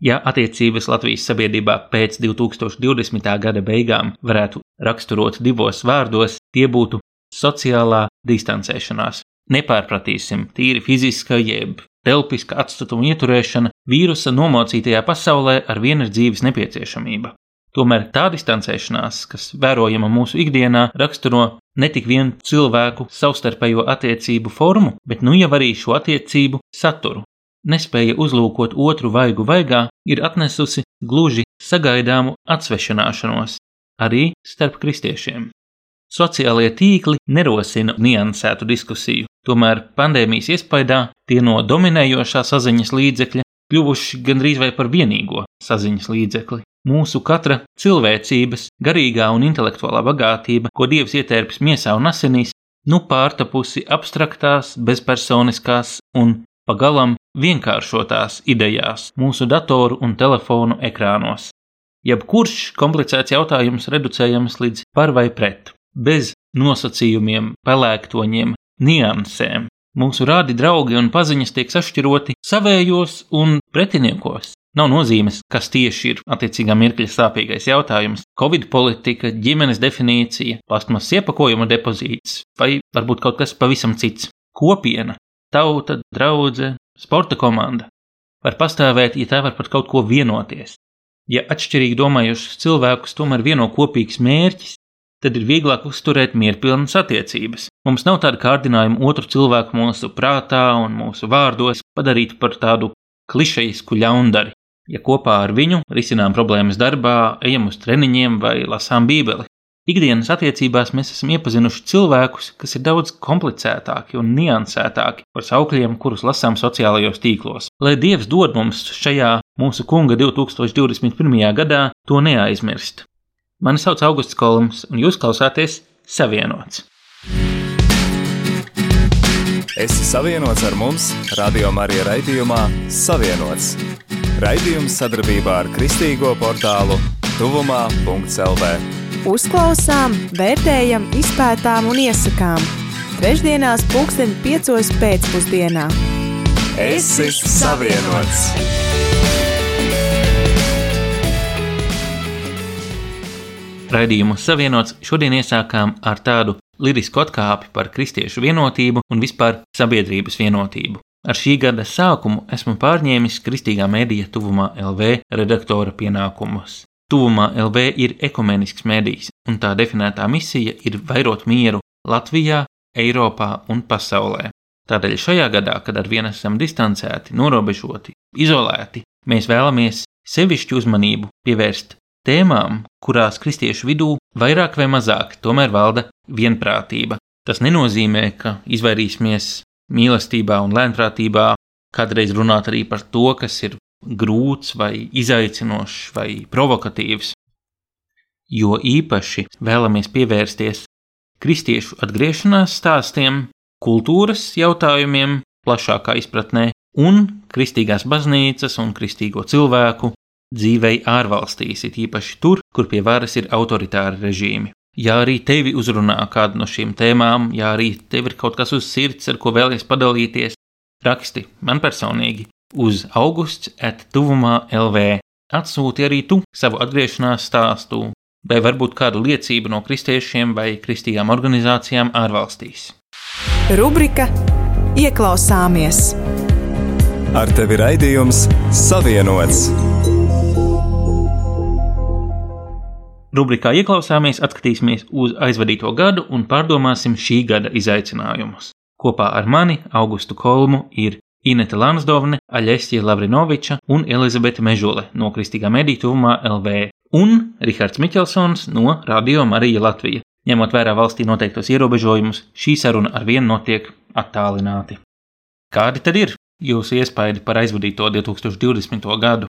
Ja attiecības Latvijas sabiedrībā pēc 2020. gada beigām varētu raksturot divos vārdos, tie būtu sociālā distancēšanās. Nepārpratīsim, tīri fiziska jeb telpiska atstatuma ieturēšana vīrusa nomocītajā pasaulē ar vienu ir dzīves nepieciešamība. Tomēr tā distancēšanās, kas vērojama mūsu ikdienā, raksturo ne tik vien cilvēku savstarpējo attiecību formu, bet nu jau arī šo attiecību saturu nespēja uzlūkot otru vaigu vaigā, ir atnesusi gluži sagaidāmu atsvešināšanos arī starp kristiešiem. Sociālie tīkli nerosina niansētu diskusiju, tomēr pandēmijas iespaidā tie no dominējošā saziņas līdzekļa kļuvuši gandrīz vai par vienīgo saziņas līdzekli. Mūsu katra cilvēcības, garīgā un intelektuālā bagātība, ko Dievs ietērpis miesā un asinīs, nu pārtapusi abstraktās, bezpersoniskās un pagalam vienkāršotās idejās mūsu datoru un telefonu ekrānos. Jebkurš komplicēts jautājums reducējams līdz par vai pret, bez nosacījumiem, pelēktoņiem, niansēm. Mūsu rādi draugi un paziņas tiek sašķiroti savējos un pretiniekos. Nav nozīmes, kas tieši ir attiecīgā mirkļa sāpīgais jautājums - covid politika, ģimenes definīcija, plastmasas iepakojuma depozīts vai varbūt kaut kas pavisam cits. Kopiena tauta, draudzene, sporta komanda var pastāvēt, ja tā var par kaut ko vienoties. Ja atšķirīgi domājušus cilvēkus tomēr vieno kopīgs mērķis, tad ir vieglāk uzturēt mierpilnas attiecības. Mums nav tāda kārdinājuma otru cilvēku mūsu prātā un mūsu vārdos padarīt par tādu klišejisku ļaundari. Ja kopā ar viņu risinām problēmas darbā, ejam uz treniņiem vai lasām bībeli, Ikdienas attiecībās mēs esam iepazinuši cilvēkus, kas ir daudz komplicētāki un niansētāki par saukļiem, kurus lasām sociālajos tīklos. Lai Dievs dod mums šajā mūsu kunga 2021. gadā to neaizmirst. Mani sauc Augusts Kolums, un jūs klausāties Savienots. Esi savienots ar mums, Radio Marija raidījumā Savienots. Raidījums sadarbībā ar Kristīgo portālu Tuvumā.CLV. Uzklausām, vērtējam, izpētām un iesakām. Trešdienās, pulksten 5. pēcpusdienā. Es esmu savienots! Raidījumu savienots šodien iesākām ar tādu lirisku atkāpi par kristiešu vienotību un vispār sabiedrības vienotību. Ar šī gada sākumu esmu pārņēmis Kristīgā mēdīja tuvumā LV redaktora pienākumus. Tuvumā LV ir ekumenisks medijs, un tā definētā misija ir vairot mieru Latvijā, Eiropā un pasaulē. Tādēļ šajā gadā, kad ar vienu esam distancēti, norobežoti, izolēti, mēs vēlamies sevišķu uzmanību pievērst tēmām, kurās kristiešu vidū vairāk vai mazāk tomēr valda vienprātība. Tas nenozīmē, ka izvairīsimies mīlestībā un lēnprātībā kādreiz runāt arī par to, kas ir grūts, vai izaicinošs, vai provokatīvs, jo īpaši vēlamies pievērsties kristiešu atgriešanās stāstiem, kultūras jautājumiem, plašākā izpratnē, un kristīgās baznīcas un kristīgo cilvēku dzīvei ārvalstīs, it īpaši tur, kur pie varas ir autoritāri režīmi. Ja arī tevi uzrunā kāda no šīm tēmām, ja arī tev ir kaut kas uz sirds, ar ko vēlies padalīties, raksti man personīgi uz augusts at tuvumā LV. Atsūti arī tu savu atgriešanās stāstu, vai varbūt kādu liecību no kristiešiem vai kristīgām organizācijām ārvalstīs. Rubrika Ieklausāmies! Ar tevi raidījums Savienots! Rubrikā Ieklausāmies, atskatīsimies uz aizvadīto gadu un pārdomāsim šī gada izaicinājumus. Kopā ar mani, Augustu Kolmu, ir Inete Lansdovne, Aļesija Lavrinoviča un Elizabete Mežole no Kristīgā medītuvumā LV un Rihards Miķelsons no Radio Marija Latvija. Ņemot vērā valstī noteiktos ierobežojumus, šī saruna ar vienu notiek attālināti. Kādi tad ir jūsu iespaidi par aizvadīto 2020. gadu?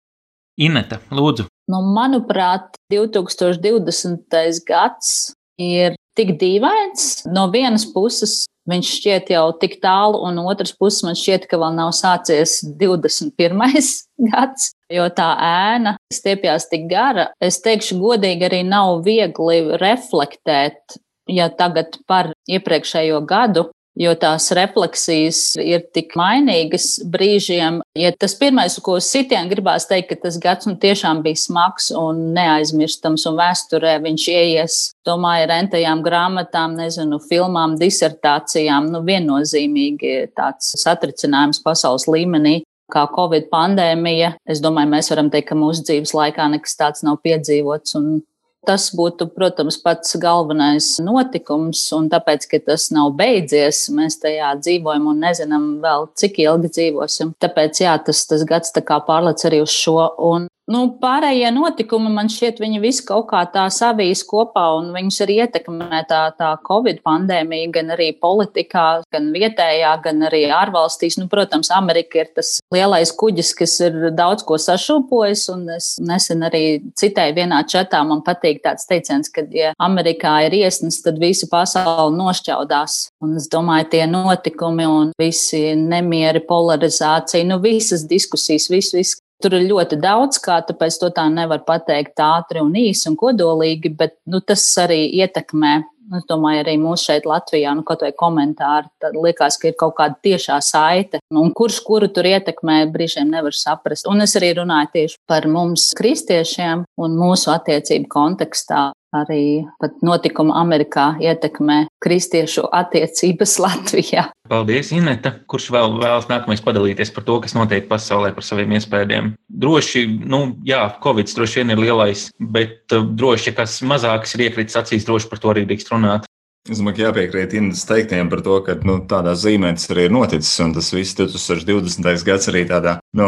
Inete, lūdzu. Nu, manuprāt, 2020. gads ir tik dīvains. No vienas puses, viņš šķiet jau tik tālu, un otrs puses man šķiet, ka vēl nav sācies 21. gads, jo tā ēna stiepjas tik gara. Es teikšu, godīgi arī nav viegli reflektēt, ja tagad par iepriekšējo gadu jo tās refleksijas ir tik mainīgas brīžiem. Ja tas pirmais, ko sitienu gribās teikt, ka tas gads nu, tiešām bija smags un neaizmirstams, un vēsturē viņš ieies, domāju, rentajām grāmatām, nezinu, filmām, disertācijām, nu viennozīmīgi tāds satricinājums pasaules līmenī kā Covid pandēmija. Es domāju, mēs varam teikt, ka mūsu dzīves laikā nekas tāds nav piedzīvots. Un Tas būtu, protams, pats galvenais notikums, un tāpēc, ka tas nav beidzies, mēs tajā dzīvojam un nezinām vēl, cik ilgi dzīvosim. Tāpēc, jā, tas, tas gads tā kā pārlec arī uz šo. Un Nu, pārējie notikumi man šķiet, viņi visi kaut kā tā savīs kopā, un viņus arī ietekmē tā, tā Covid pandēmija, gan arī politikā, gan vietējā, gan arī ārvalstīs. Nu, protams, Amerika ir tas lielais kuģis, kas ir daudz ko sašūpojis, un es nesen arī citēju vienā čatā, man patīk tāds teiciens, ka, ja Amerikā ir iesnas, tad visa pasaule nošķaudās. Un es domāju, tie notikumi un visi nemieri, polarizācija, nu, visas diskusijas, viss, viss, Tur ir ļoti daudz, kā tāpēc to tā nevar pateikt ātri un īsi un kodolīgi, bet nu, tas arī ietekmē. Es domāju, arī mūsu šeit Latvijā, nu, kaut vai komentāri, tad liekas, ka ir kaut kāda tiešā saite. Un kurš kuru tur ietekmē, brīžiem nevar saprast. Un es arī runāju tieši par mums, kristiešiem, un mūsu attiecību kontekstā arī pat notikuma Amerikā ietekmē kristiešu attiecības Latvijā. Paldies, Ineta. Kurš vēl vēlas nākamais padalīties par to, kas notiek pasaulē, par saviem iespējām? Droši, nu, jā, Covid droši vien ir lielais, bet uh, droši, ja kas mazāks ir iekritis acīs, droši par to arī drīkst runāt. Es domāju, ka jāpiekrīt Indas teiktiem par to, ka nu, tādā zīmē tas arī ir noticis. Un tas viss 2020. gads arī tādā, nu,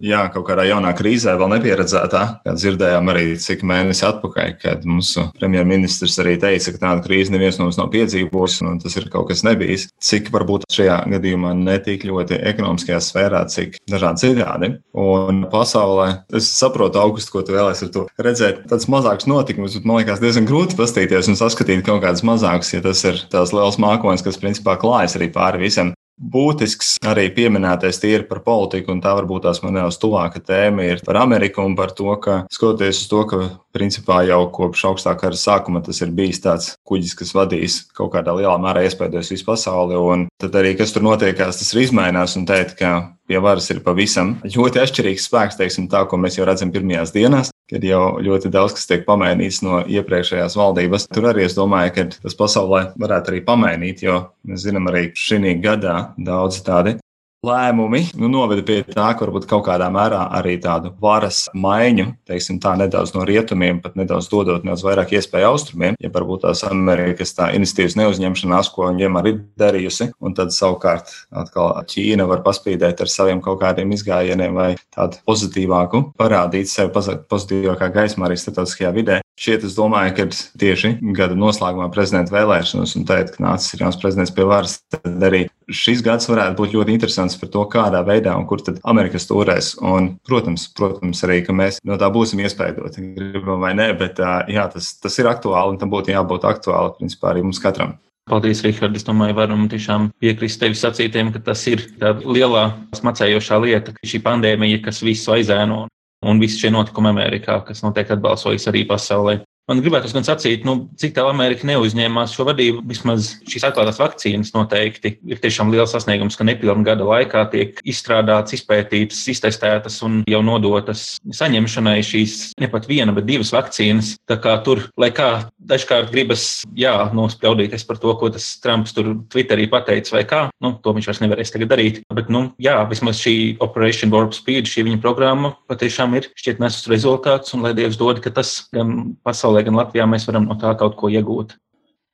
jā, kaut kādā jaunā krīzē, vēl nepieredzētā, kā dzirdējām arī cik mēnesi atpakaļ, kad mūsu premjerministrs arī teica, ka tādu krīzi neviens no mums nav piedzīvojis, un tas ir kaut kas nebijis. Cik varbūt šajā gadījumā netik ļoti ekonomiskajā sfērā, cik dažādi citādi. Un pasaulē, es saprotu, augustu, ko tu vēlēsi ar to redzēt, tāds mazāks notikums, bet man liekas diezgan grūti pastīties un saskatīt kaut kādas mazākas ja tas ir tās liels mākonis, kas principā klājas arī pāri visam. Būtisks arī pieminētais tīri par politiku, un tā varbūt tās man nedaudz tuvāka tēma ir par Ameriku un par to, ka skatoties uz to, ka principā jau kopš augstākā kara sākuma tas ir bijis tāds kuģis, kas vadīs kaut kādā lielā mērā iespējos visu pasauli, un tad arī kas tur notiekās, tas ir izmainās un teikt, ka pie varas ir pavisam ļoti atšķirīgs spēks, teiksim tā, ko mēs jau redzam pirmajās dienās kad jau ļoti daudz kas tiek pamainīts no iepriekšējās valdības. Tur arī es domāju, ka tas pasaulē varētu arī pamainīt, jo mēs zinām arī šī gadā daudz tādi lēmumi nu, noveda pie tā, ka varbūt kaut kādā mērā arī tādu varas maiņu, teiksim, tā nedaudz no rietumiem, pat nedaudz dodot nedaudz vairāk iespēju austrumiem, ja varbūt tās Amerikas tā iniciatīvas neuzņemšanās, ko viņa vienmēr ir darījusi, un tad savukārt atkal Ķīna var paspīdēt ar saviem kaut kādiem izgājieniem vai tādu pozitīvāku, parādīt sevi pozitīvākā gaismā arī starptautiskajā vidē. Šeit es domāju, ka tieši gada noslēgumā prezidenta vēlēšanas un teikt, ka nācis ir jauns prezidents pie varas, tad arī šis gads varētu būt ļoti interesants par to, kādā veidā un kur tad Amerika stūrēs. Un, protams, protams, arī, ka mēs no tā būsim iespējoti, gribam vai nē, bet jā, tas, tas ir aktuāli un tam būtu jābūt aktuāli, principā, arī mums katram. Paldies, Rihard. Es domāju, varam tiešām piekrist tevis sacītiem, ka tas ir tā lielā smacējošā lieta, ka šī pandēmija, kas visu aizēno un visi šie notikumi Amerikā, kas notiek atbalsojas arī pasaulē. Man gribētu gan sacīt, nu, cik tālu Amerika neuzņēmās šo vadību. Vismaz šīs atklātās vakcīnas noteikti ir tiešām liels sasniegums, ka nepilnu gada laikā tiek izstrādātas, izpētītas, iztestētas un jau nodotas saņemšanai šīs ne pat viena, bet divas vakcīnas. Tā kā tur, lai kā dažkārt gribas, jā, nospļaudīties par to, ko tas Trumps tur Twitterī pateica vai kā, nu, to viņš vairs nevarēs tagad darīt. Bet, nu, jā, vismaz šī Operation Warp Speed, šī viņa programma patiešām ir šķiet nesus rezultāts un lai Dievs dod, ka tas gan pasaulē pasaulē, gan Latvijā mēs varam no tā kaut ko iegūt.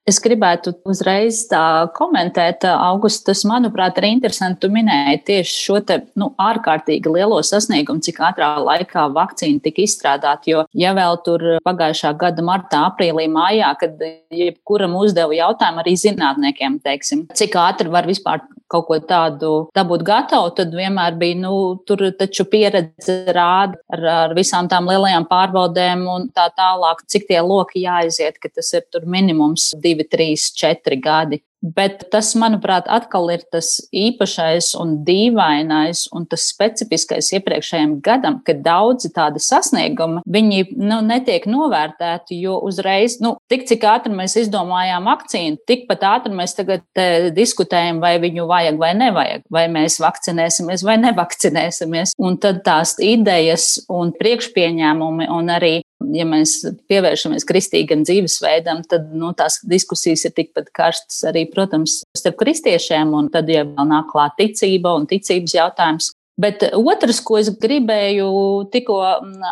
Es gribētu uzreiz tā komentēt, Augusts, tas, manuprāt, ir interesanti. Tu minēji tieši šo te, nu, ārkārtīgi lielo sasniegumu, cik ātrā laikā vakcīna tika izstrādāta. Jo, ja vēl tur pagājušā gada martā, aprīlī, mājā, kad jebkuram uzdeva jautājumu arī zinātniekiem, teiksim, cik ātri var vispār kaut ko tādu dabūt gatavu, tad vienmēr bija, nu, tur taču pieredze rāda ar, ar visām tām lielajām pārbaudēm un tā tālāk, cik tie loki jāaiziet, ka tas ir tur minimums divi, trīs, četri gadi. Bet tas, manuprāt, atkal ir tas īpašais un dīvainais un tas specifiskais iepriekšējiem gadam, ka daudzi tādi sasniegumi, viņi nu, netiek novērtēti, jo uzreiz, nu, tik cik ātri mēs izdomājām vakcīnu, tikpat ātri mēs tagad e, diskutējam, vai viņu vajag vai nevajag, vai mēs vakcinēsimies vai nevakcinēsimies. Un tad tās idejas un priekšpieņēmumi un arī ja mēs pievēršamies kristīgam dzīvesveidam, tad nu, tās diskusijas ir tikpat karstas arī, protams, starp kristiešiem, un tad jau nāk klāt ticība un ticības jautājums. Bet otrs, ko es gribēju, tikko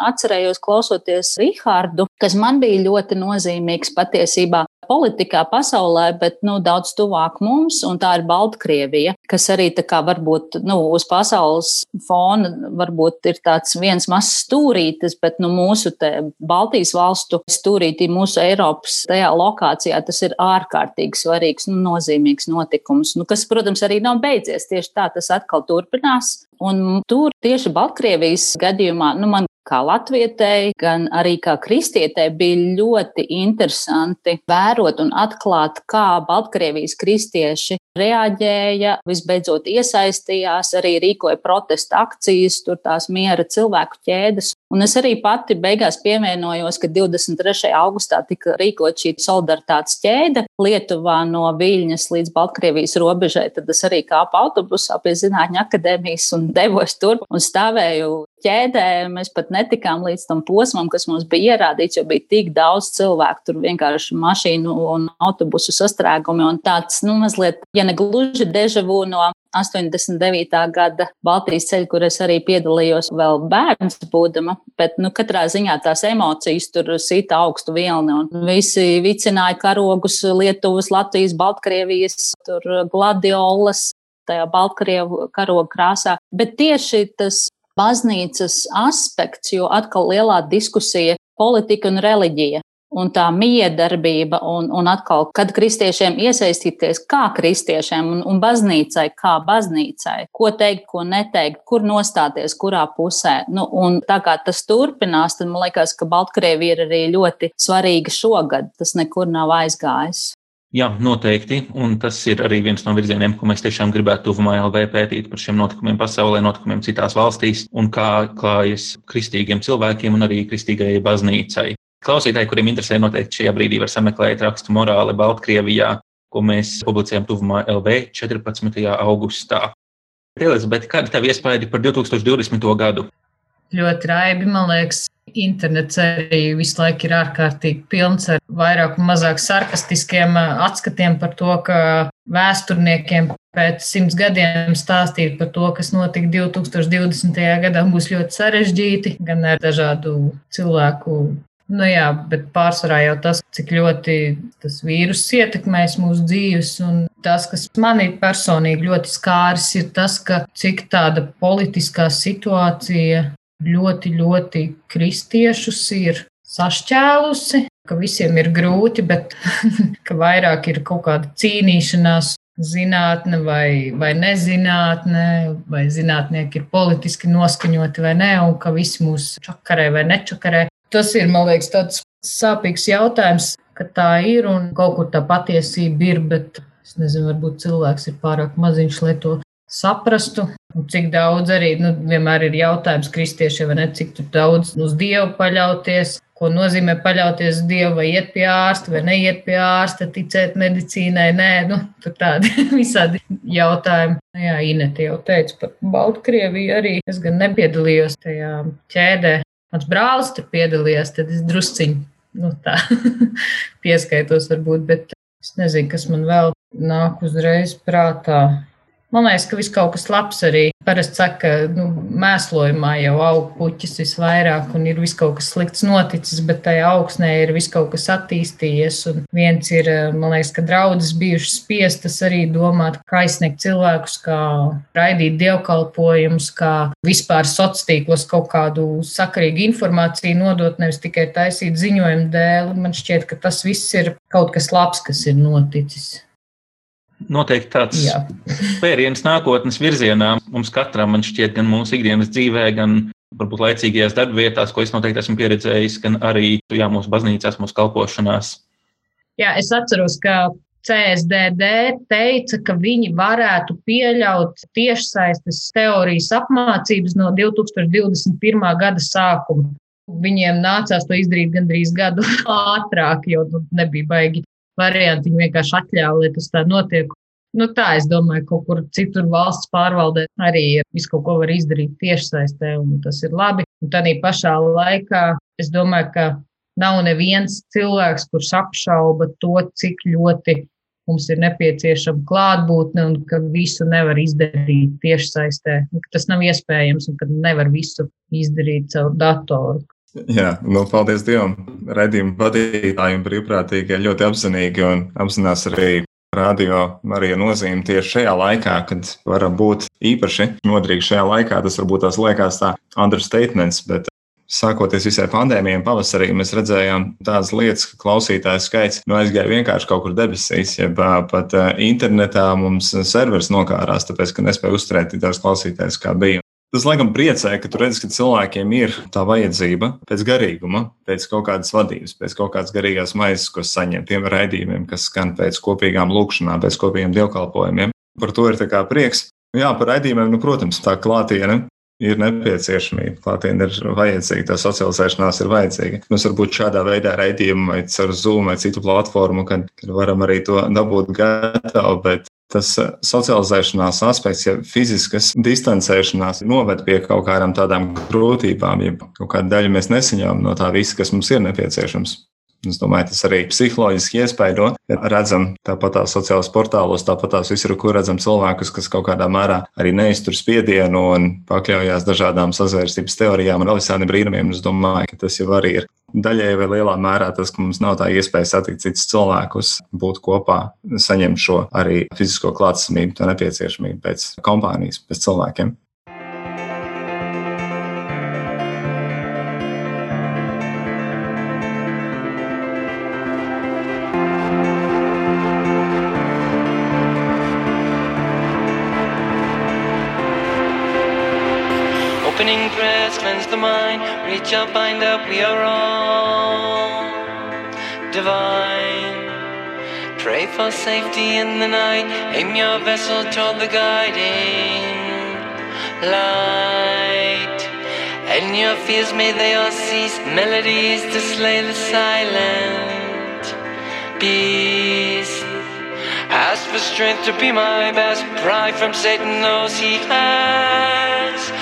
atcerējos klausoties Rihārdu, kas man bija ļoti nozīmīgs patiesībā, politikā pasaulē, bet nu, daudz tuvāk mums, un tā ir Baltkrievija, kas arī kā varbūt nu, uz pasaules fona varbūt ir tāds viens mazs stūrītis, bet nu, mūsu Baltijas valstu stūrītī, mūsu Eiropas tajā lokācijā tas ir ārkārtīgi svarīgs, nu, nozīmīgs notikums, nu, kas, protams, arī nav beidzies. Tieši tā tas atkal turpinās. Un tur tieši Baltkrievijas gadījumā, nu, man kā latvietei, gan arī kā kristietei bija ļoti interesanti vērot un atklāt, kā Baltkrievijas kristieši reaģēja, visbeidzot iesaistījās, arī rīkoja protesta akcijas, tur tās miera cilvēku ķēdes. Un es arī pati beigās pievienojos, ka 23. augustā tika rīkot šī solidaritātes ķēde Lietuvā no Viļņas līdz Baltkrievijas robežai. Tad es arī kāpu autobusā pie Zinātņu akadēmijas un devos tur un stāvēju ķēdē. Mēs pat netikām līdz tam posmam, kas mums bija ierādīts, jo bija tik daudz cilvēku. Tur vienkārši mašīnu un autobusu sastrēgumi un tāds, nu, mazliet, ja ne gluži dežavu no 89. gada Baltijas ceļa, kur es arī piedalījos vēl bērns būdama, bet, nu, katrā ziņā tās emocijas tur sita augstu vilni un visi vicināja karogus Lietuvas, Latvijas, Baltkrievijas, tur gladiolas, tajā Baltkrievu karoga krāsā. Bet tieši tas baznīcas aspekts, jo atkal lielā diskusija politika un reliģija. Un tā miedarbība, un, un atkal, kad kristiešiem iesaistīties, kā kristiešiem un, un baznīcai, kā baznīcai, ko teikt, ko neteikt, kur nostāties, kurā pusē. Nu, un tā kā tas turpinās, tad man liekas, ka Baltkrievija ir arī ļoti svarīga šogad. Tas nekur nav aizgājis. Jā, noteikti. Un tas ir arī viens no virzieniem, ko mēs tiešām gribētu tuvumā LV pētīt par šiem notikumiem pasaulē, notikumiem citās valstīs un kā klājas kristīgiem cilvēkiem un arī kristīgajai baznīcai. Klausītāji, kuriem interesē, noteikti šajā brīdī var sameklēt rakstu morāli Baltkrievijā, ko mēs publicējam tuvumā LV 14. augustā. Elizabete, kāda tev iespēja par 2020. gadu? Ļoti raibi, man liekas, Internets arī visu laiku ir ārkārtīgi pilns ar vairāk un mazāk sarkastiskiem atskatiem par to, ka vēsturniekiem pēc simts gadiem stāstīt par to, kas notika 2020. gadā, būs ļoti sarežģīti, gan ar dažādu cilvēku. Nu jā, bet pārsvarā jau tas, cik ļoti tas vīrus ietekmēs mūsu dzīves, un tas, kas manī personīgi ļoti skāris, ir tas, ka cik tāda politiskā situācija ļoti, ļoti kristiešus ir sašķēlusi, ka visiem ir grūti, bet ka vairāk ir kaut kāda cīnīšanās, zinātne vai, vai nezinātne, vai zinātnieki ir politiski noskaņoti vai nē, un ka visi mūs čakarē vai nečakarē. Tas ir, man liekas, tāds sāpīgs jautājums, ka tā ir un kaut kur tā patiesība ir, bet es nezinu, varbūt cilvēks ir pārāk maziņš, lai to saprastu. Un cik daudz arī nu, vienmēr ir jautājums kristiešiem, ne, cik daudz uz Dievu paļauties, ko nozīmē paļauties uz Dievu, vai iet pie ārsta, vai neiet pie ārsta, ticēt medicīnai. Nē, nu, tur tādi visādi jautājumi. Nu, jā, Inete jau teica par Baltkrieviju arī. Es gan nepiedalījos tajā ķēdē. Mans brālis tur piedalījās, tad es drusciņi nu, tā pieskaitos varbūt, bet es nezinu, kas man vēl nāk uzreiz prātā. Man liekas, ka viss kaut kas labs arī. Parasti saka, ka nu, mēslojumā jau aug puķis visvairāk un ir viss kaut kas slikts noticis, bet tajā augsnē ir viss kaut kas attīstījies. Un viens ir, man liekas, ka draudzes bijušas spiestas arī domāt, kā aizsniegt cilvēkus, kā raidīt dievkalpojumus, kā vispār sociālos tīklos kaut kādu sakarīgu informāciju nodot, nevis tikai taisīt ziņojumu dēļ. Man šķiet, ka tas viss ir kaut kas labs, kas ir noticis noteikti tāds pēriens nākotnes virzienā mums katram, man šķiet, gan mūsu ikdienas dzīvē, gan varbūt laicīgajās darbvietās, ko es noteikti esmu pieredzējis, gan arī jā, mūsu baznīcās, mūsu kalpošanās. Jā, es atceros, ka CSDD teica, ka viņi varētu pieļaut tiešsaistes teorijas apmācības no 2021. gada sākuma. Viņiem nācās to izdarīt gandrīz gadu ātrāk, jo nu, nebija baigi varianti. Viņi vienkārši atļāva, lai tas tā notiek. Nu, tā es domāju, ka kaut kur citur valsts pārvaldē arī visu kaut ko var izdarīt tiešsaistē, un tas ir labi. Un tā pašā laikā es domāju, ka nav neviens cilvēks, kurš apšauba to, cik ļoti mums ir nepieciešama klātbūtne un ka visu nevar izdarīt tiešsaistē. Tas nav iespējams un ka nevar visu izdarīt caur datoru. Jā, nu, paldies Dievam. Redījuma vadītāji un brīvprātīgie ļoti apzinīgi un apzinās arī radio Marija nozīme tieši šajā laikā, kad varam būt īpaši nodrīgi šajā laikā. Tas varbūt tās liekas tā understatements, bet sākoties visai pandēmijai, pavasarī mēs redzējām tādas lietas, ka klausītāju skaits nu, aizgāja vienkārši kaut kur debesīs, jeb pat internetā mums serveris nokārās, tāpēc, ka nespēja uzturēt tik daudz klausītājus, kā bija. Tas, laikam, priecē, ka tu redz, ka cilvēkiem ir tā vajadzība pēc garīguma, pēc kaut kādas vadības, pēc kaut kādas garīgās maizes, ko saņem tiem raidījumiem, kas skan pēc kopīgām lūkšanām, pēc kopīgiem dievkalpojumiem. Par to ir prieks. Jā, par raidījumiem, nu, protams, tā klātiene ir nepieciešamība. Klātienē ir vajadzīga, tā socializēšanās ir vajadzīga. Mums var būt šādā veidā raidījumi vai caur Zoom vai citu platformu, kad, kad varam arī to dabūt gatavu, bet tas eh, socializēšanās aspekts, ja fiziskas distancēšanās noved pie kaut kādām tādām grūtībām, ja kaut kādu daļu mēs nesaņemam no tā visa, kas mums ir nepieciešams. Es domāju, tas arī psiholoģiski iespaido. Redzam, tāpat tās sociālajos portālos, tāpat tās visur, kur redzam cilvēkus, kas kaut kādā mērā arī neiztur spiedienu un pakļaujās dažādām sazvērstības teorijām un visādiem brīnumiem. Es domāju, ka tas jau arī ir daļai vai lielā mērā tas, ka mums nav tā iespēja satikt citus cilvēkus, būt kopā, saņemt šo arī fizisko klātsamību, to nepieciešamību pēc kompānijas, pēc cilvēkiem. Reach up, find out we are all divine. Pray for safety in the night, aim your vessel toward the guiding light. And your fears may they all cease, melodies to slay the silent beast. Ask for strength to be my best, pride from Satan knows he has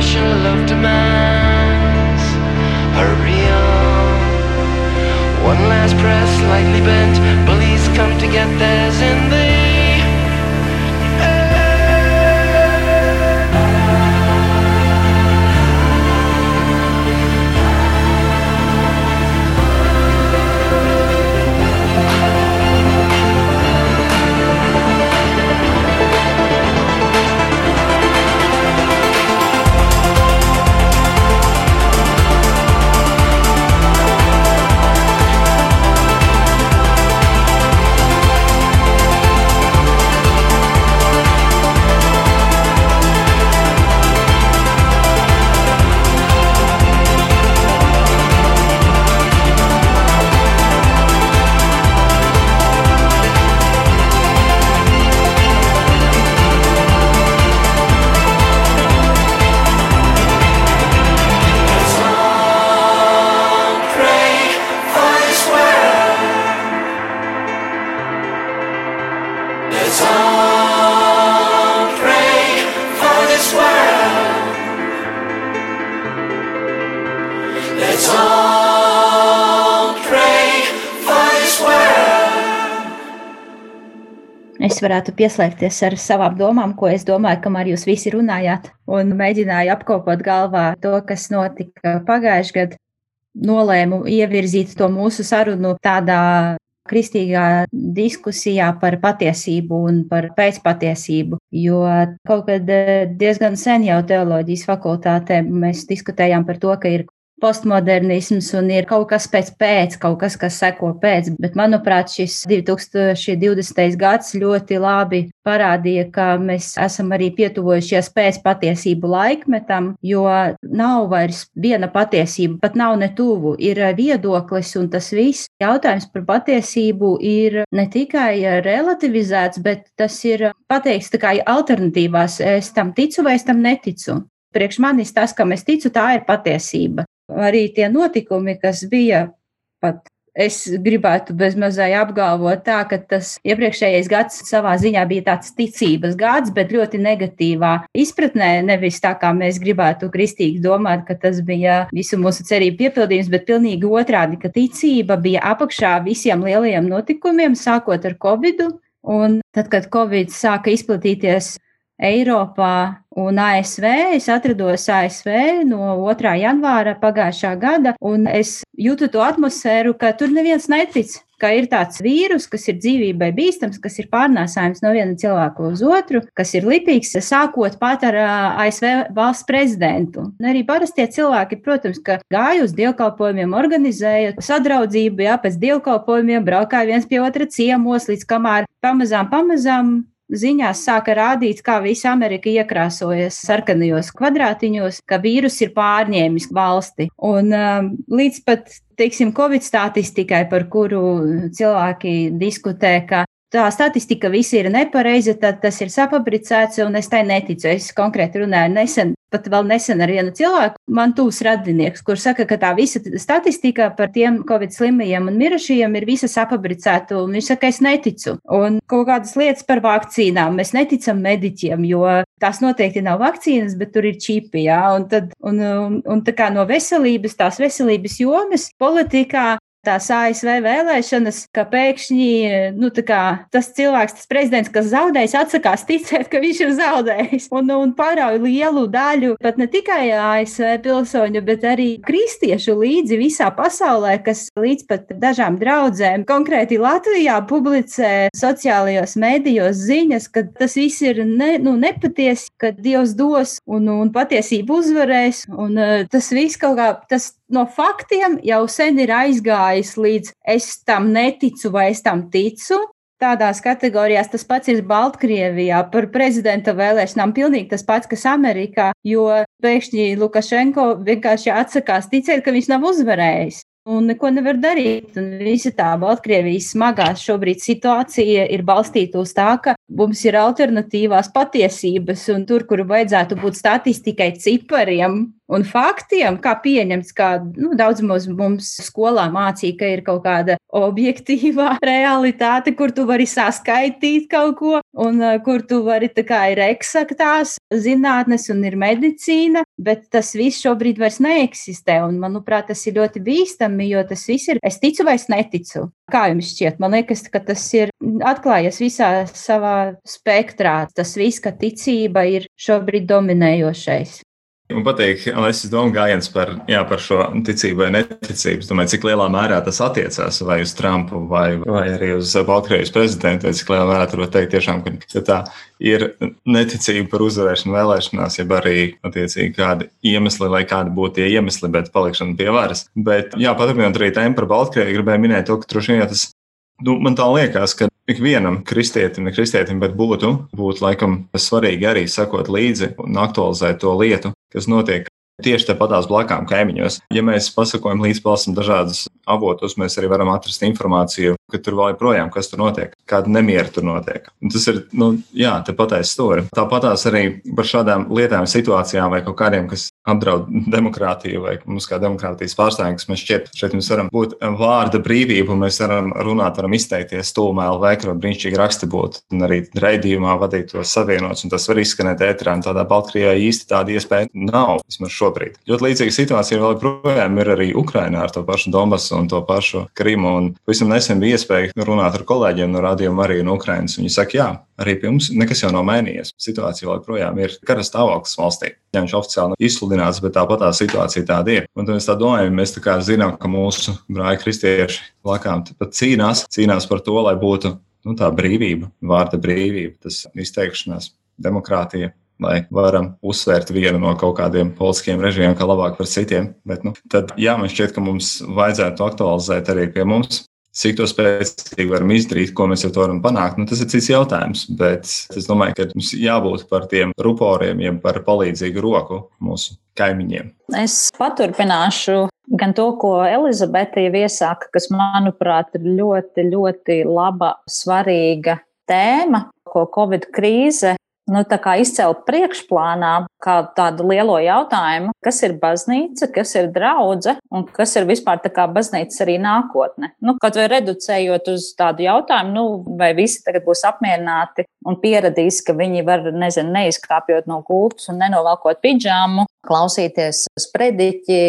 pressure love demands. Hurry on. One last press, lightly bent. Bullies come to get theirs Es varētu pieslēgties ar savām domām, ko es domāju, kamēr jūs visi runājāt, un mēģināju apkopot galvā to, kas notika pagājušajā gadā. Nolēmu ievirzīt to mūsu sarunu tādā kristīgā diskusijā par patiesību un par pēcpatiesību, jo kaut kad eh, diezgan sen jau teoloģijas fakultātē mēs diskutējām par to, ka ir postmodernisms un ir kaut kas pēc pēc, kaut kas, kas seko pēc. Bet, manuprāt, šis 2020. gads ļoti labi parādīja, ka mēs esam arī pietuvojušies pēc patiesību laikmetam, jo nav vairs viena patiesība, pat nav ne tuvu. Ir viedoklis un tas viss. Jautājums par patiesību ir ne tikai relativizēts, bet tas ir pateikts tā kā alternatīvās. Es tam ticu vai es tam neticu. Priekš manis tas, kam es ticu, tā ir patiesība arī tie notikumi, kas bija pat. Es gribētu bezmazai apgalvot tā, ka tas iepriekšējais gads savā ziņā bija tāds ticības gads, bet ļoti negatīvā izpratnē. Nevis tā, kā mēs gribētu kristīgi domāt, ka tas bija visu mūsu cerību piepildījums, bet pilnīgi otrādi, ka ticība bija apakšā visiem lielajiem notikumiem, sākot ar Covid. Un tad, kad Covid sāka izplatīties Eiropā un ASV. Es atrados ASV no 2. janvāra pagājušā gada, un es jūtu to atmosfēru, ka tur neviens netic. Ka ir tāds vīrus, kas ir dzīvībai bīstams, kas ir pārnēsājams no viena cilvēka uz otru, kas ir lipīgs, sākot pat ar ASV valsts prezidentu. Un arī parastie cilvēki, protams, gāja uz dievkalpojumiem, organizēja sadraudzību, jā, pēc dievkalpojumiem braukāja viens pie otra ciemos, līdz kamēr pamazām, pamazām ziņās sāka rādīt, kā visa Amerika iekrāsojas sarkanajos kvadrātiņos, ka vīrus ir pārņēmis valsti. Un um, līdz pat, teiksim, Covid statistikai, par kuru cilvēki diskutē, ka tā statistika viss ir nepareiza, tad tas ir sapabricēts, un es tai neticu. Es konkrēti runāju nesen pat vēl nesen ar vienu cilvēku, man tūs radinieks, kurš saka, ka tā visa statistika par tiem covid slimajiem un mirušajiem ir visa apabricēta, un viņš saka, es neticu. Un kaut kādas lietas par vakcīnām, mēs neticam mediķiem, jo tās noteikti nav vakcīnas, bet tur ir čipi, jā, un tad, un, un, un tā kā no veselības, tās veselības jomas politikā tās ASV vēlēšanas, ka pēkšņi nu, kā, tas cilvēks, tas prezidents, kas zaudējis, atsakās ticēt, ka viņš ir zaudējis un, un pārauj lielu daļu pat ne tikai ASV pilsoņu, bet arī kristiešu līdzi visā pasaulē, kas līdz pat dažām draudzēm, konkrēti Latvijā, publicē sociālajos mēdījos ziņas, ka tas viss ir ne, nu, nepatiesi, ka Dievs dos un, un patiesība uzvarēs. Un, uh, tas viss kaut kā tas no faktiem jau sen ir aizgājis līdz es tam neticu vai es tam ticu. Tādās kategorijās tas pats ir Baltkrievijā par prezidenta vēlēšanām. Pilnīgi tas pats, kas Amerikā, jo pēkšņi Lukašenko vienkārši atsakās ticēt, ka viņš nav uzvarējis un neko nevar darīt. Un visa tā Baltkrievijas smagā šobrīd situācija ir balstīta uz tā, ka mums ir alternatīvās patiesības, un tur, kur vajadzētu būt statistikai, cipariem un faktiem, kā pieņemts, kā nu, daudz mums, skolā mācīja, ka ir kaut kāda objektīvā realitāte, kur tu vari saskaitīt kaut ko, un uh, kur tu vari tā kā ir eksaktās zinātnes un ir medicīna, bet tas viss šobrīd vairs neeksistē, un manuprāt, tas ir ļoti bīstami, jo tas viss ir, es ticu vai es neticu. Kā jums šķiet? Man liekas, ka tas ir atklājies visā savā spektrā. Tas viss, ka ticība ir šobrīd dominējošais. Man patīk, Alēsis Domu gājiens par, jā, par šo ticību vai neticību. Es domāju, cik lielā mērā tas attiecās vai uz Trumpu vai, vai arī uz Baltkrievijas prezidentu, cik lielā mērā tur var teikt tiešām, ka tā ir neticība par uzvarēšanu vēlēšanās, jeb arī attiecīgi kādi iemesli, lai kādi būtu tie iemesli, bet palikšana pie varas. Bet, jā, paturpinot arī tēmu par Baltkrieviju, gribēju minēt to, ka droši vien tas Nu, man tā liekas, ka ikvienam kristietim, ne kristietim, bet būtu, būtu laikam svarīgi arī sekot līdzi un aktualizēt to lietu, kas notiek tieši tepatās blakām kaimiņos. Ja mēs pasakojam līdz palasam dažādus avotus, mēs arī varam atrast informāciju, ka tur vēl joprojām kas tur notiek, kāda nemiera tur notiek. Un tas ir, nu, jā, te pateicis stūri. Tāpatās arī par šādām lietām, situācijām vai kaut kādiem, kas apdraud demokrātiju vai mums kā demokrātijas pārstāvjiem, kas man šķiet, šeit mēs varam būt vārda brīvība mēs varam runāt, varam izteikties LV, kur brīnišķīgi raksti būt un arī raidījumā vadīt to savienots un tas var izskanēt ētrā. Un tādā Baltkrievijā īsti tāda iespēja nav, vismaz šobrīd. Ļoti līdzīga situācija vēl joprojām ir arī Ukrainā ar to pašu Donbasu un to pašu Krimu. Un pavisam nesen bija iespēja runāt ar kolēģiem no Radio Marija no Ukrainas. Viņi saka, jā, arī pie mums nekas jau nav mainījies. Situācija vēl joprojām ir kara stāvoklis valstī. Ja viņš oficiāli izsludināts, bet tāpat tā situācija tāda ir. Un tad mēs tā domājam, mēs tā kā zinām, ka mūsu brāļi kristieši lakām cīnās, cīnās par to, lai būtu nu, tā brīvība, vārda brīvība, tas izteikšanās, demokrātija, lai varam uzsvērt vienu no kaut kādiem politiskiem režīmiem, kā labāk par citiem. Bet, nu, tad, jā, man šķiet, ka mums vajadzētu aktualizēt arī pie mums. Cik to spēcīgi varam izdarīt, ko mēs ar to varam panākt, nu, tas ir cits jautājums. Bet es domāju, ka mums jābūt par tiem ruporiem, jeb par palīdzīgu roku mūsu kaimiņiem. Es paturpināšu gan to, ko Elizabete jau iesāka, kas, manuprāt, ir ļoti, ļoti laba, svarīga tēma, ko Covid krīze nu, izcelt priekšplānā kā tādu lielo jautājumu, kas ir baznīca, kas ir draudzene un kas ir vispār tā kā baznīcas arī nākotne. Nu, kaut vai reducējot uz tādu jautājumu, nu, vai visi tagad būs apmierināti un pieradīs, ka viņi var, nezinu, neizkāpjot no gultas un nenovalkot pidžāmu, klausīties sprediķi,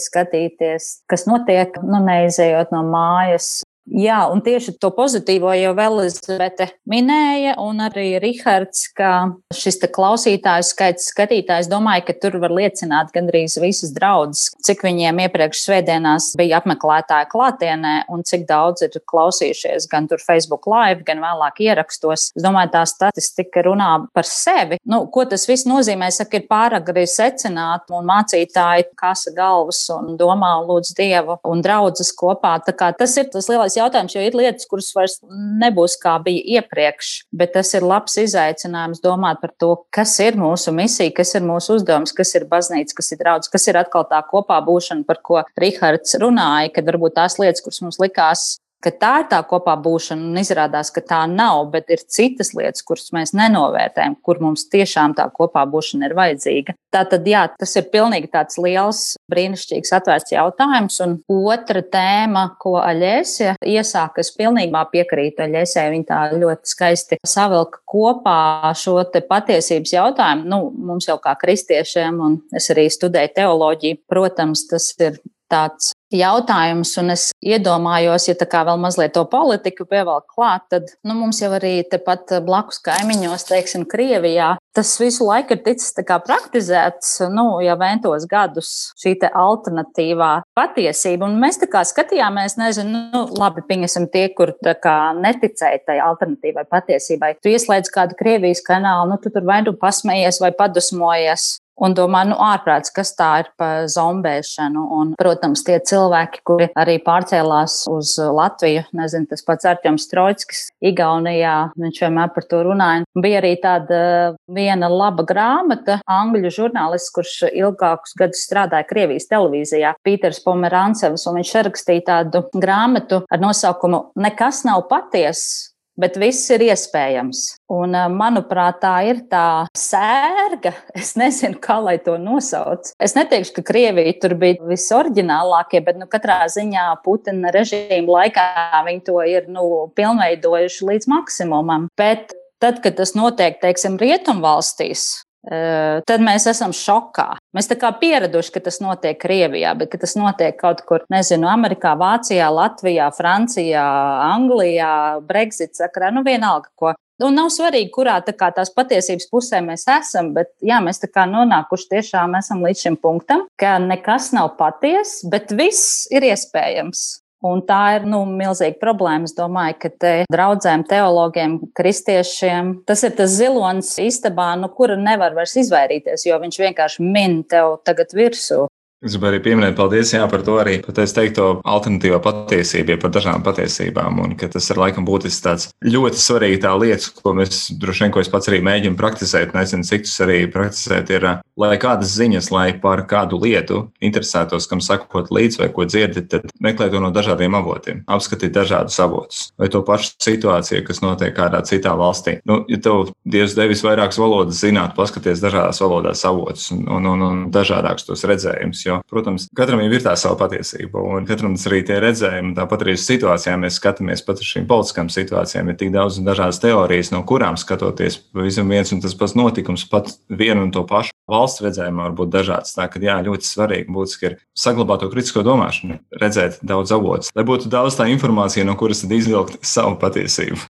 skatīties, kas notiek, nu, neizējot no mājas, Jā, un tieši to pozitīvo jau Elizabete minēja, un arī Rihards, ka šis klausītājs skaits, skatītājs, domāju, ka tur var liecināt gandrīz visas draudzes, cik viņiem iepriekš svētdienās bija apmeklētāji klātienē, un cik daudz ir klausījušies gan tur Facebook live, gan vēlāk ierakstos. Es domāju, tā statistika runā par sevi. Nu, ko tas viss nozīmē? Saka, ir pārāk arī secināt, un mācītāji kasa galvas un domā lūdz Dievu un draudzes kopā. Tā kā tas ir tas lielais jautājums, jo ir lietas, kuras vairs nebūs kā bija iepriekš, bet tas ir labs izaicinājums domāt par to, kas ir mūsu misija, kas ir mūsu uzdevums, kas ir baznīca, kas ir draudz, kas ir atkal tā kopā būšana, par ko Rihards runāja, kad varbūt tās lietas, kuras mums likās ka tā ir tā kopā būšana, un izrādās, ka tā nav, bet ir citas lietas, kuras mēs nenovērtējam, kur mums tiešām tā kopā būšana ir vajadzīga. Tā tad, jā, tas ir pilnīgi tāds liels, brīnišķīgs, atvērts jautājums. Un otra tēma, ko Aļēsija iesāka, es pilnībā piekrītu Aļēsijai, viņa tā ļoti skaisti savilka kopā šo te patiesības jautājumu. Nu, mums jau kā kristiešiem, un es arī studēju teoloģiju, protams, tas ir tāds jautājums, un es iedomājos, ja tā kā vēl mazliet to politiku pievelk klāt, tad nu, mums jau arī tepat blakus kaimiņos, teiksim, Krievijā, tas visu laiku ir ticis praktizēts, nu, jau ventos gadus šī alternatīvā patiesība, un mēs tā kā skatījāmies, nezinu, nu, labi, pieņemsim tie, kur kā neticēja tai alternatīvai patiesībai. Tu ieslēdz kādu Krievijas kanālu, nu, tu tur vai nu pasmējies vai padusmojies, Un domā, nu, ārprāts, kas tā ir par zombēšanu. Un, protams, tie cilvēki, kuri arī pārcēlās uz Latviju, nezinu, tas pats Arķems Trojskis, Igaunijā, viņš vienmēr par to runāja. Bija arī tāda viena laba grāmata, angļu žurnālists, kurš ilgākus gadus strādāja Krievijas televīzijā, Pīters Pomerancevs, un viņš rakstīja tādu grāmatu ar nosaukumu Nekas nav patiesa bet viss ir iespējams. Un, manuprāt, tā ir tā sērga. Es nezinu, kā lai to nosauc. Es neteikšu, ka Krievija tur bija visoriģinālākie, bet nu, katrā ziņā Putina režīma laikā viņi to ir nu, pilnveidojuši līdz maksimumam. Bet tad, kad tas notiek, teiksim, rietumvalstīs, tad mēs esam šokā. Mēs tā kā pieraduši, ka tas notiek Krievijā, bet tas notiek kaut kur, nezinu, Amerikā, Vācijā, Latvijā, Francijā, Anglijā, Brexit sakarā, nu vienalga, ko. Un nav svarīgi, kurā kā, tās patiesības pusē mēs esam, bet jā, mēs tā kā nonākuši tiešām esam līdz šim punktam, ka nekas nav patiesa, bet viss ir iespējams. Un tā ir nu, milzīga problēma. Es domāju, ka te draudzēm, teologiem, kristiešiem tas ir tas zilonis istabā, no nu, kura nevar vairs izvairīties, jo viņš vienkārši min tev tagad virsū. Es gribēju arī pieminēt, paldies jā, par to arī es teikto alternatīvo patiesību, ja par dažām patiesībām, un tas ir laikam būtisks tāds ļoti svarīga tā lieta, ko mēs droši vien, ko es pats arī mēģinu praktizēt, nezinu, cik tas arī praktizēt, ir, lai kādas ziņas, lai par kādu lietu interesētos, kam sakot līdzi vai ko dzirdi, tad meklē to no dažādiem avotiem, apskatīt dažādus avotus vai to pašu situāciju, kas notiek kādā citā valstī. Nu, ja tev Dievs devis vairākas valodas zināt, paskaties dažādās valodās avotus un, un, un, un dažādākus tos redzējumus. Jo, protams, katram jau ir tā sava patiesība, un katram tas arī tie redzējumi. Tāpat arī uz situācijām mēs skatāmies pat uz šīm politiskām situācijām. Ir tik daudz dažādas teorijas, no kurām skatoties, pavisam viens un tas pats notikums, pat vienu un to pašu valsts redzējumu var būt dažāds. Tā kā jā, ļoti svarīgi būtiski ir saglabāt to kritisko domāšanu, redzēt daudz avotus, lai būtu daudz tā informācija, no kuras tad izvilkt savu patiesību.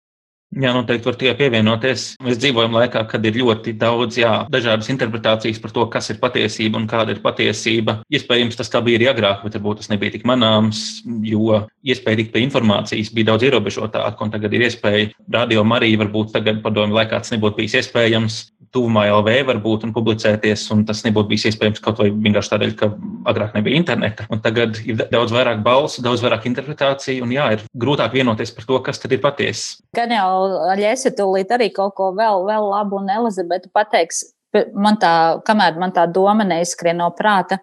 Jā, noteikti var tikai pievienoties. Mēs dzīvojam laikā, kad ir ļoti daudz jā, dažādas interpretācijas par to, kas ir patiesība un kāda ir patiesība. Iespējams, tas tā bija arī agrāk, bet varbūt tas nebija tik manāms, jo iespēja tikt pie informācijas bija daudz ierobežotāka, un tagad ir iespēja radio Marija, varbūt tagad padomju laikā tas nebūtu bijis iespējams. Tuvumā LV varbūt un publicēties, un tas nebūtu bijis iespējams kaut vai vienkārši tādēļ, ka agrāk nebija interneta. Un tagad ir daudz vairāk balsu, daudz vairāk interpretāciju, un jā, ir grūtāk vienoties par to, kas tad ir patiesa. Gan jau Aļēsa tūlīt arī kaut ko vēl, vēl labu, un Elizabete pateiks, man tā, kamēr man tā doma neizskrien no prāta,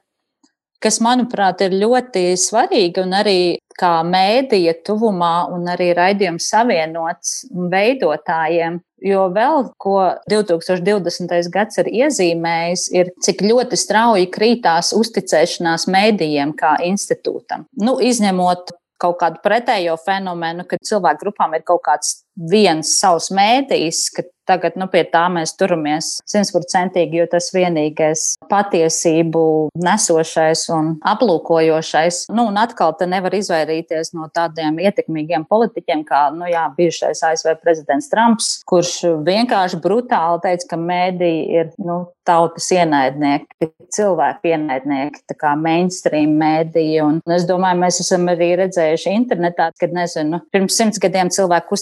kas, manuprāt, ir ļoti svarīgi un arī kā mēdīja tuvumā un arī raidījums savienots veidotājiem. Jo vēl ko 2020. gads ir iezīmējis, ir cik ļoti strauji krītās uzticēšanās mēdījiem kā institūtam. Nu, izņemot kaut kādu pretējo fenomenu, kad cilvēku grupām ir kaut kāds viens savs mēdījis, ka tagad nu, pie tā mēs turamies simtprocentīgi, jo tas vienīgais patiesību nesošais un aplūkojošais. Nu, un atkal te nevar izvairīties no tādiem ietekmīgiem politiķiem, kā nu, jā, bijušais ASV prezidents Trumps, kurš vienkārši brutāli teica, ka mēdī ir nu, tautas ienaidnieki, cilvēku ienaidnieki, tā kā mainstream mēdīji. Un es domāju, mēs esam arī redzējuši internetā, kad, nezinu, pirms simts gadiem cilvēku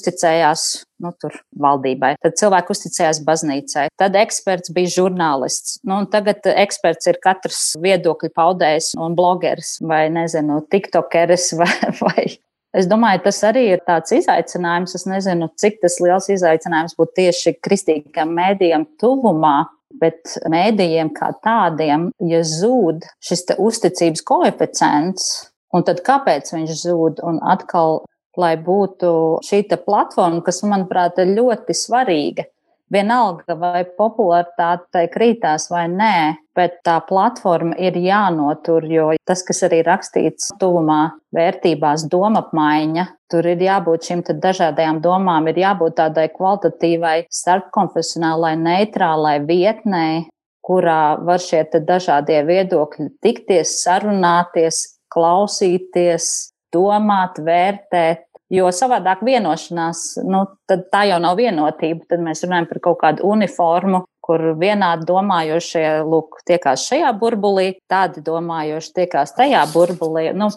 uzticējās nu, tur valdībai. Tad cilvēki uzticējās baznīcai. Tad eksperts bija žurnālists. Nu, tagad eksperts ir katrs viedokļu paudējs un blogeris vai, nezinu, tiktokeris vai. vai. Es domāju, tas arī ir tāds izaicinājums. Es nezinu, cik tas liels izaicinājums būtu tieši kristīgam mēdījam tuvumā, bet mēdījiem kā tādiem, ja zūd šis uzticības koeficients, un tad kāpēc viņš zūd? Un atkal lai būtu šī platforma, kas, manuprāt, ir ļoti svarīga. Vienalga, vai popularitāte krītās vai nē, bet tā platforma ir jānotur, jo tas, kas arī rakstīts tuvumā vērtībās, domapmaiņa, tur ir jābūt šīm dažādajām domām, ir jābūt tādai kvalitatīvai, starpkonfesionālai, neitrālai vietnei, kurā var šie dažādie viedokļi tikties, sarunāties, klausīties, domāt, vērtēt. Jo savādāk vienošanās, nu, tad tā jau nav vienotība. Tad mēs runājam par kaut kādu uniformu, kur vienādi domājošie lūk, tiekās šajā burbulī, tādi domājoši tiekās tajā burbulī. Nu,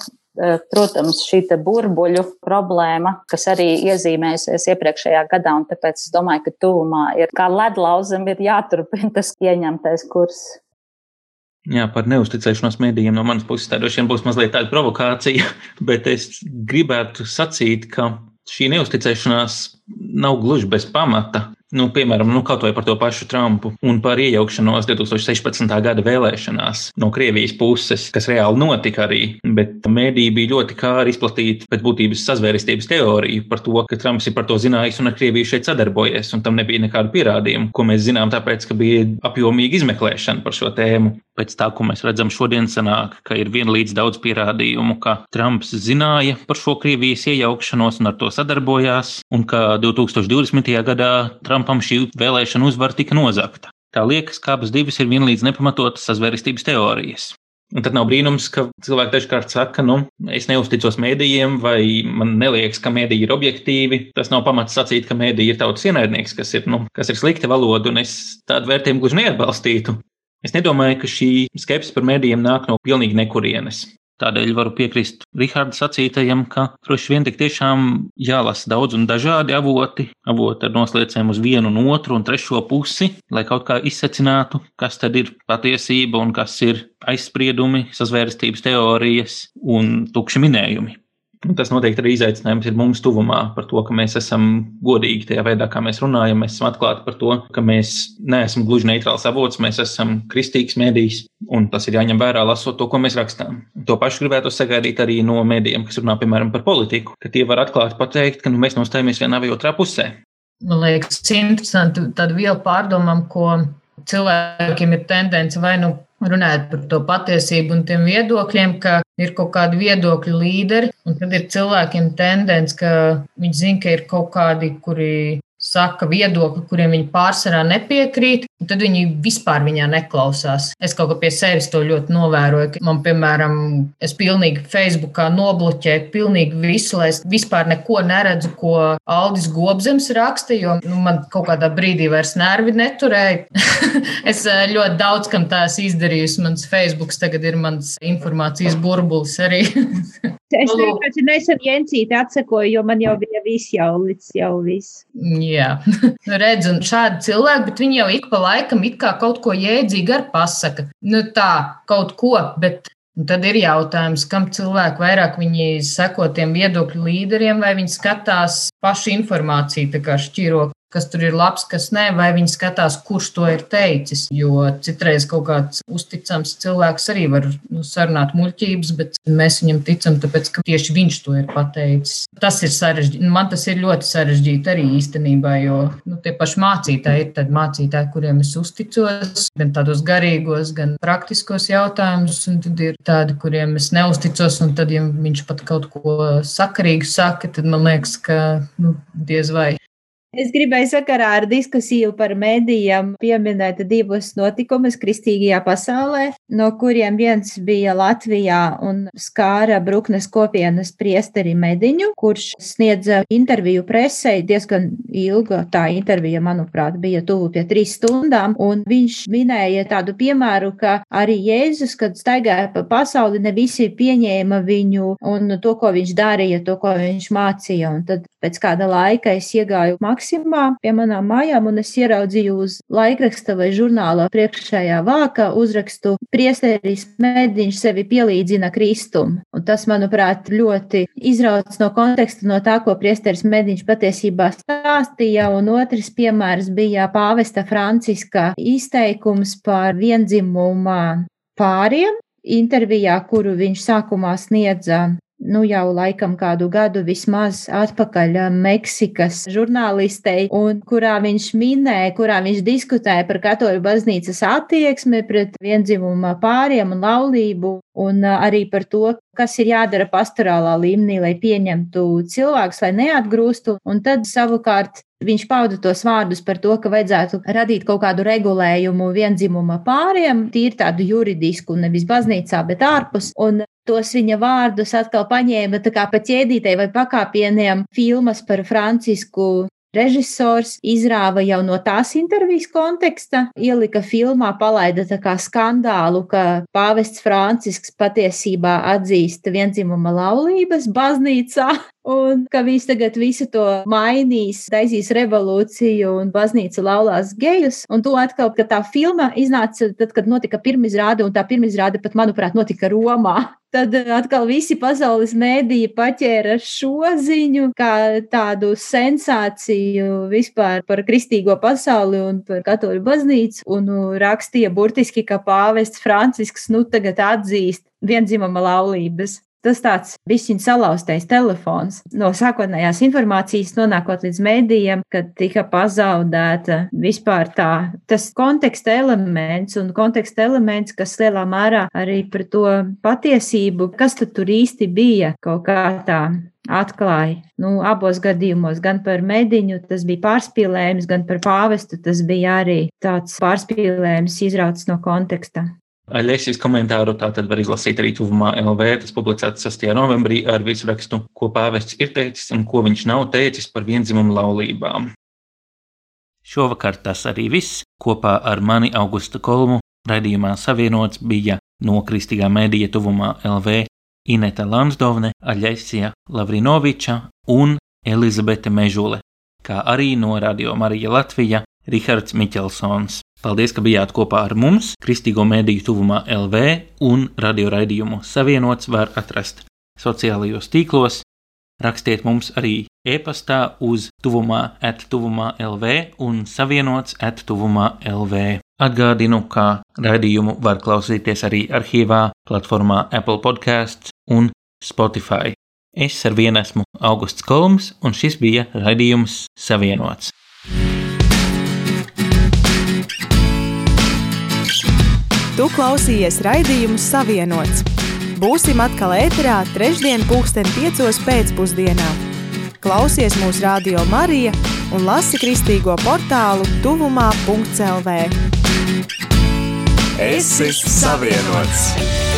protams, šī burbuļu problēma, kas arī iezīmējusies iepriekšējā gadā, un tāpēc es domāju, ka tuvumā ir kā ledlauzam ir jāturpina tas ieņemtais kurs. Jā, par neusticēšanos mēdījiem no manas puses tā droši vien būs mazliet tāda provokācija, bet es gribētu sacīt, ka šī neusticēšanās nav gluži bez pamata. Nu, piemēram, nu, kaut vai par to pašu Trumpu un par iejaukšanos 2016. gada vēlēšanās no Krievijas puses, kas reāli notika arī. Bet mēdī bija ļoti kāri izplatīt pēc būtības sazvērestības teoriju par to, ka Trumps ir par to zinājis un ar Krieviju šeit sadarbojies, un tam nebija nekādu pierādījumu, ko mēs zinām, tāpēc, ka bija apjomīga izmeklēšana par šo tēmu. Pēc tā, ko mēs redzam šodien, sanāk, ka ir vienlīdz daudz pierādījumu, ka Trumps zināja par šo Krievijas iejaukšanos un ar to sadarbojās, un ka 2020. gadā Trumpam šī vēlēšana uzvara tika nozagta. Tā liekas, ka abas divas ir vienlīdz nepamatotas sazvērestības teorijas. Un tad nav brīnums, ka cilvēki dažkārt saka, nu, es neusticos mēdījiem, vai man liekas, ka mēdīji ir objektīvi. Tas nav pamats sacīt, ka mēdīji ir tautas ienaidnieks, kas ir, nu, kas ir slikta valoda, un es tādu vērtījumu gluži neatbalstītu. Es nedomāju, ka šī skepse par mēdījiem nāk no pilnīgi nekurienes. Tādēļ varu piekrist Riharda sacītajam, ka droši vien tik tiešām jālasa daudz un dažādi avoti, avoti ar noslēdzēm uz vienu un otru un trešo pusi, lai kaut kā izsacinātu, kas tad ir patiesība un kas ir aizspriedumi, sazvērstības teorijas un tukši minējumi. Tas noteikti arī izaicinājums ir mums tuvumā par to, ka mēs esam godīgi tajā veidā, kā mēs runājam. Mēs esam atklāti par to, ka mēs neesam gluži neitrāls avots, mēs esam kristīgs mēdījis, un tas ir jāņem vērā, lasot to, ko mēs rakstām. To pašu gribētu sagaidīt arī no mēdījiem, kas runā, piemēram, par politiku, ka tie var atklāti pateikt, ka nu, mēs nostājamies vienā vai otrā pusē. Man liekas, interesanti tādu vielu pārdomām, ko cilvēkiem ir tendence vai nu runājot par to patiesību un tiem viedokļiem, ka ir kaut kādi viedokļu līderi, un tad ir cilvēkiem tendence, ka viņi zina, ka ir kaut kādi, kuri saka viedokli, kuriem viņi pārsvarā nepiekrīt, tad viņi vispār viņā neklausās. Es kaut kā pie sevis to ļoti novēroju. Man, piemēram, es pilnīgi Facebookā nobloķēju pilnīgi visu, lai es vispār neko neredzu, ko Aldis Gobzems raksta, jo nu, man kaut kādā brīdī vairs nervi neturēja. es eh, ļoti daudz kam tās izdarījusi. Mans Facebook tagad ir mans informācijas burbulis arī. Es vienkārši nesen Jensīti atsakoju, jo man jau bija viss jau līdz jau viss. Jā, nu, redz, un šādi cilvēki, bet viņi jau ik pa laikam it kā kaut ko jēdzīgi ar pasaka. Nu tā, kaut ko, bet un tad ir jautājums, kam cilvēki vairāk seko tiem viedokļu līderiem, vai viņi skatās pašu informāciju, tā kā šķiro, kas tur ir labs, kas nē, vai viņi skatās, kurš to ir teicis. Jo citreiz kaut kāds uzticams cilvēks arī var nu, sarunāt muļķības, bet mēs viņam ticam, tāpēc, ka tieši viņš to ir pateicis. Tas ir sarežģīti. Man tas ir ļoti sarežģīti arī īstenībā, jo nu, tie paši mācītāji ir mācītāji, kuriem es uzticos, gan tādos garīgos, gan praktiskos jautājumus, un tad ir tādi, kuriem es neusticos, un tad, ja viņš pat kaut ko sakarīgu saka, tad man liekas, ka nu, diez vai. Es gribēju sakarā ar diskusiju par mēdījiem pieminēt divus notikumus kristīgajā pasaulē, no kuriem viens bija Latvijā un skāra Bruknes kopienas priesteri Mediņu, kurš sniedza interviju presei diezgan ilga. Tā intervija, manuprāt, bija tuvu pie trīs stundām, un viņš minēja tādu piemēru, ka arī Jēzus, kad staigāja pa pasauli, ne visi pieņēma viņu un to, ko viņš darīja, to, ko viņš mācīja. Un tad pēc kāda laika es iegāju Maksimā pie manām mājām un es ieraudzīju uz laikraksta vai žurnāla priekšējā vāka uzrakstu Priesteris Mediņš sevi pielīdzina Kristum. Un tas, manuprāt, ļoti izrauc no konteksta no tā, ko priesteris Mediņš patiesībā stāstīja. Un otrs piemērs bija pāvesta Franciska izteikums par vienzimumā pāriem. Intervijā, kuru viņš sākumā sniedza nu jau laikam kādu gadu vismaz atpakaļ Meksikas žurnālistei, un kurā viņš minēja, kurā viņš diskutēja par katoļu baznīcas attieksmi pret vienzimuma pāriem un laulību, un arī par to, kas ir jādara pastorālā līmenī, lai pieņemtu cilvēkus, lai neatgrūstu, un tad savukārt viņš pauda tos vārdus par to, ka vajadzētu radīt kaut kādu regulējumu vienzimuma pāriem, tīri tādu juridisku, nevis baznīcā, bet ārpus. Un tos viņa vārdus atkal paņēma pa ķēdītei vai pakāpieniem filmas par Francisku Režisors izrāva jau no tās intervijas konteksta, ielika filmā, palaida tā kā skandālu, ka pāvests Francisks patiesībā atzīst vienzimuma laulības baznīcā. Un ka viņš tagad visu to mainīs, taisīs revolūciju un baznīca laulās gejus. Un to atkal, ka tā filma iznāca tad, kad notika pirmizrāde, un tā pirmizrāde pat, manuprāt, notika Romā. Tad atkal visi pasaules mēdīji paķēra šo ziņu kā tādu sensāciju vispār par kristīgo pasauli un par katoļu baznīcu, un rakstīja burtiski, ka pāvests Francisks nu tagad atzīst vienzimuma laulības. Tas tāds bišķiņ salauztais telefons no sākotnējās informācijas nonākot līdz mēdījiem, kad tika pazaudēta vispār tā, tas konteksta elements un konteksta elements, kas lielā mērā arī par to patiesību, kas tad tur īsti bija kaut kā tā atklāja. Nu, abos gadījumos, gan par mediņu tas bija pārspīlējums, gan par pāvestu tas bija arī tāds pārspīlējums izrauts no konteksta. Aļēsijas komentāru tātad var izlasīt arī tuvumā LV. Tas publicēts 6. novembrī ar virsrakstu, ko pāvests ir teicis un ko viņš nav teicis par vienzimumu laulībām. Šovakar tas arī viss. Kopā ar mani Augusta Kolmu raidījumā savienots bija no Kristīgā mēdīja tuvumā LV Ineta Lansdovne, Aļesija Lavrinoviča un Elizabete Mežule, kā arī no Radio Marija Latvija Rihards Miķelsons. Paldies, ka bijāt kopā ar mums. Kristīgo mēdīju tuvumā LV un radio raidījumu savienots var atrast sociālajos tīklos. Rakstiet mums arī e-pastā uz tuvumā attuvumā LV un savienots attuvumā LV. Atgādinu, ka raidījumu var klausīties arī arhīvā, platformā Apple Podcasts un Spotify. Es ar vienu esmu Augusts Kolms, un šis bija raidījums Savienots. Tu klausījies raidījumu Savienots. Būsim atkal ēterā trešdien pulksten piecos pēcpusdienā. Klausies mūsu radio Marija un lasi kristīgo portālu tuvumā.lv. Es esmu savienots!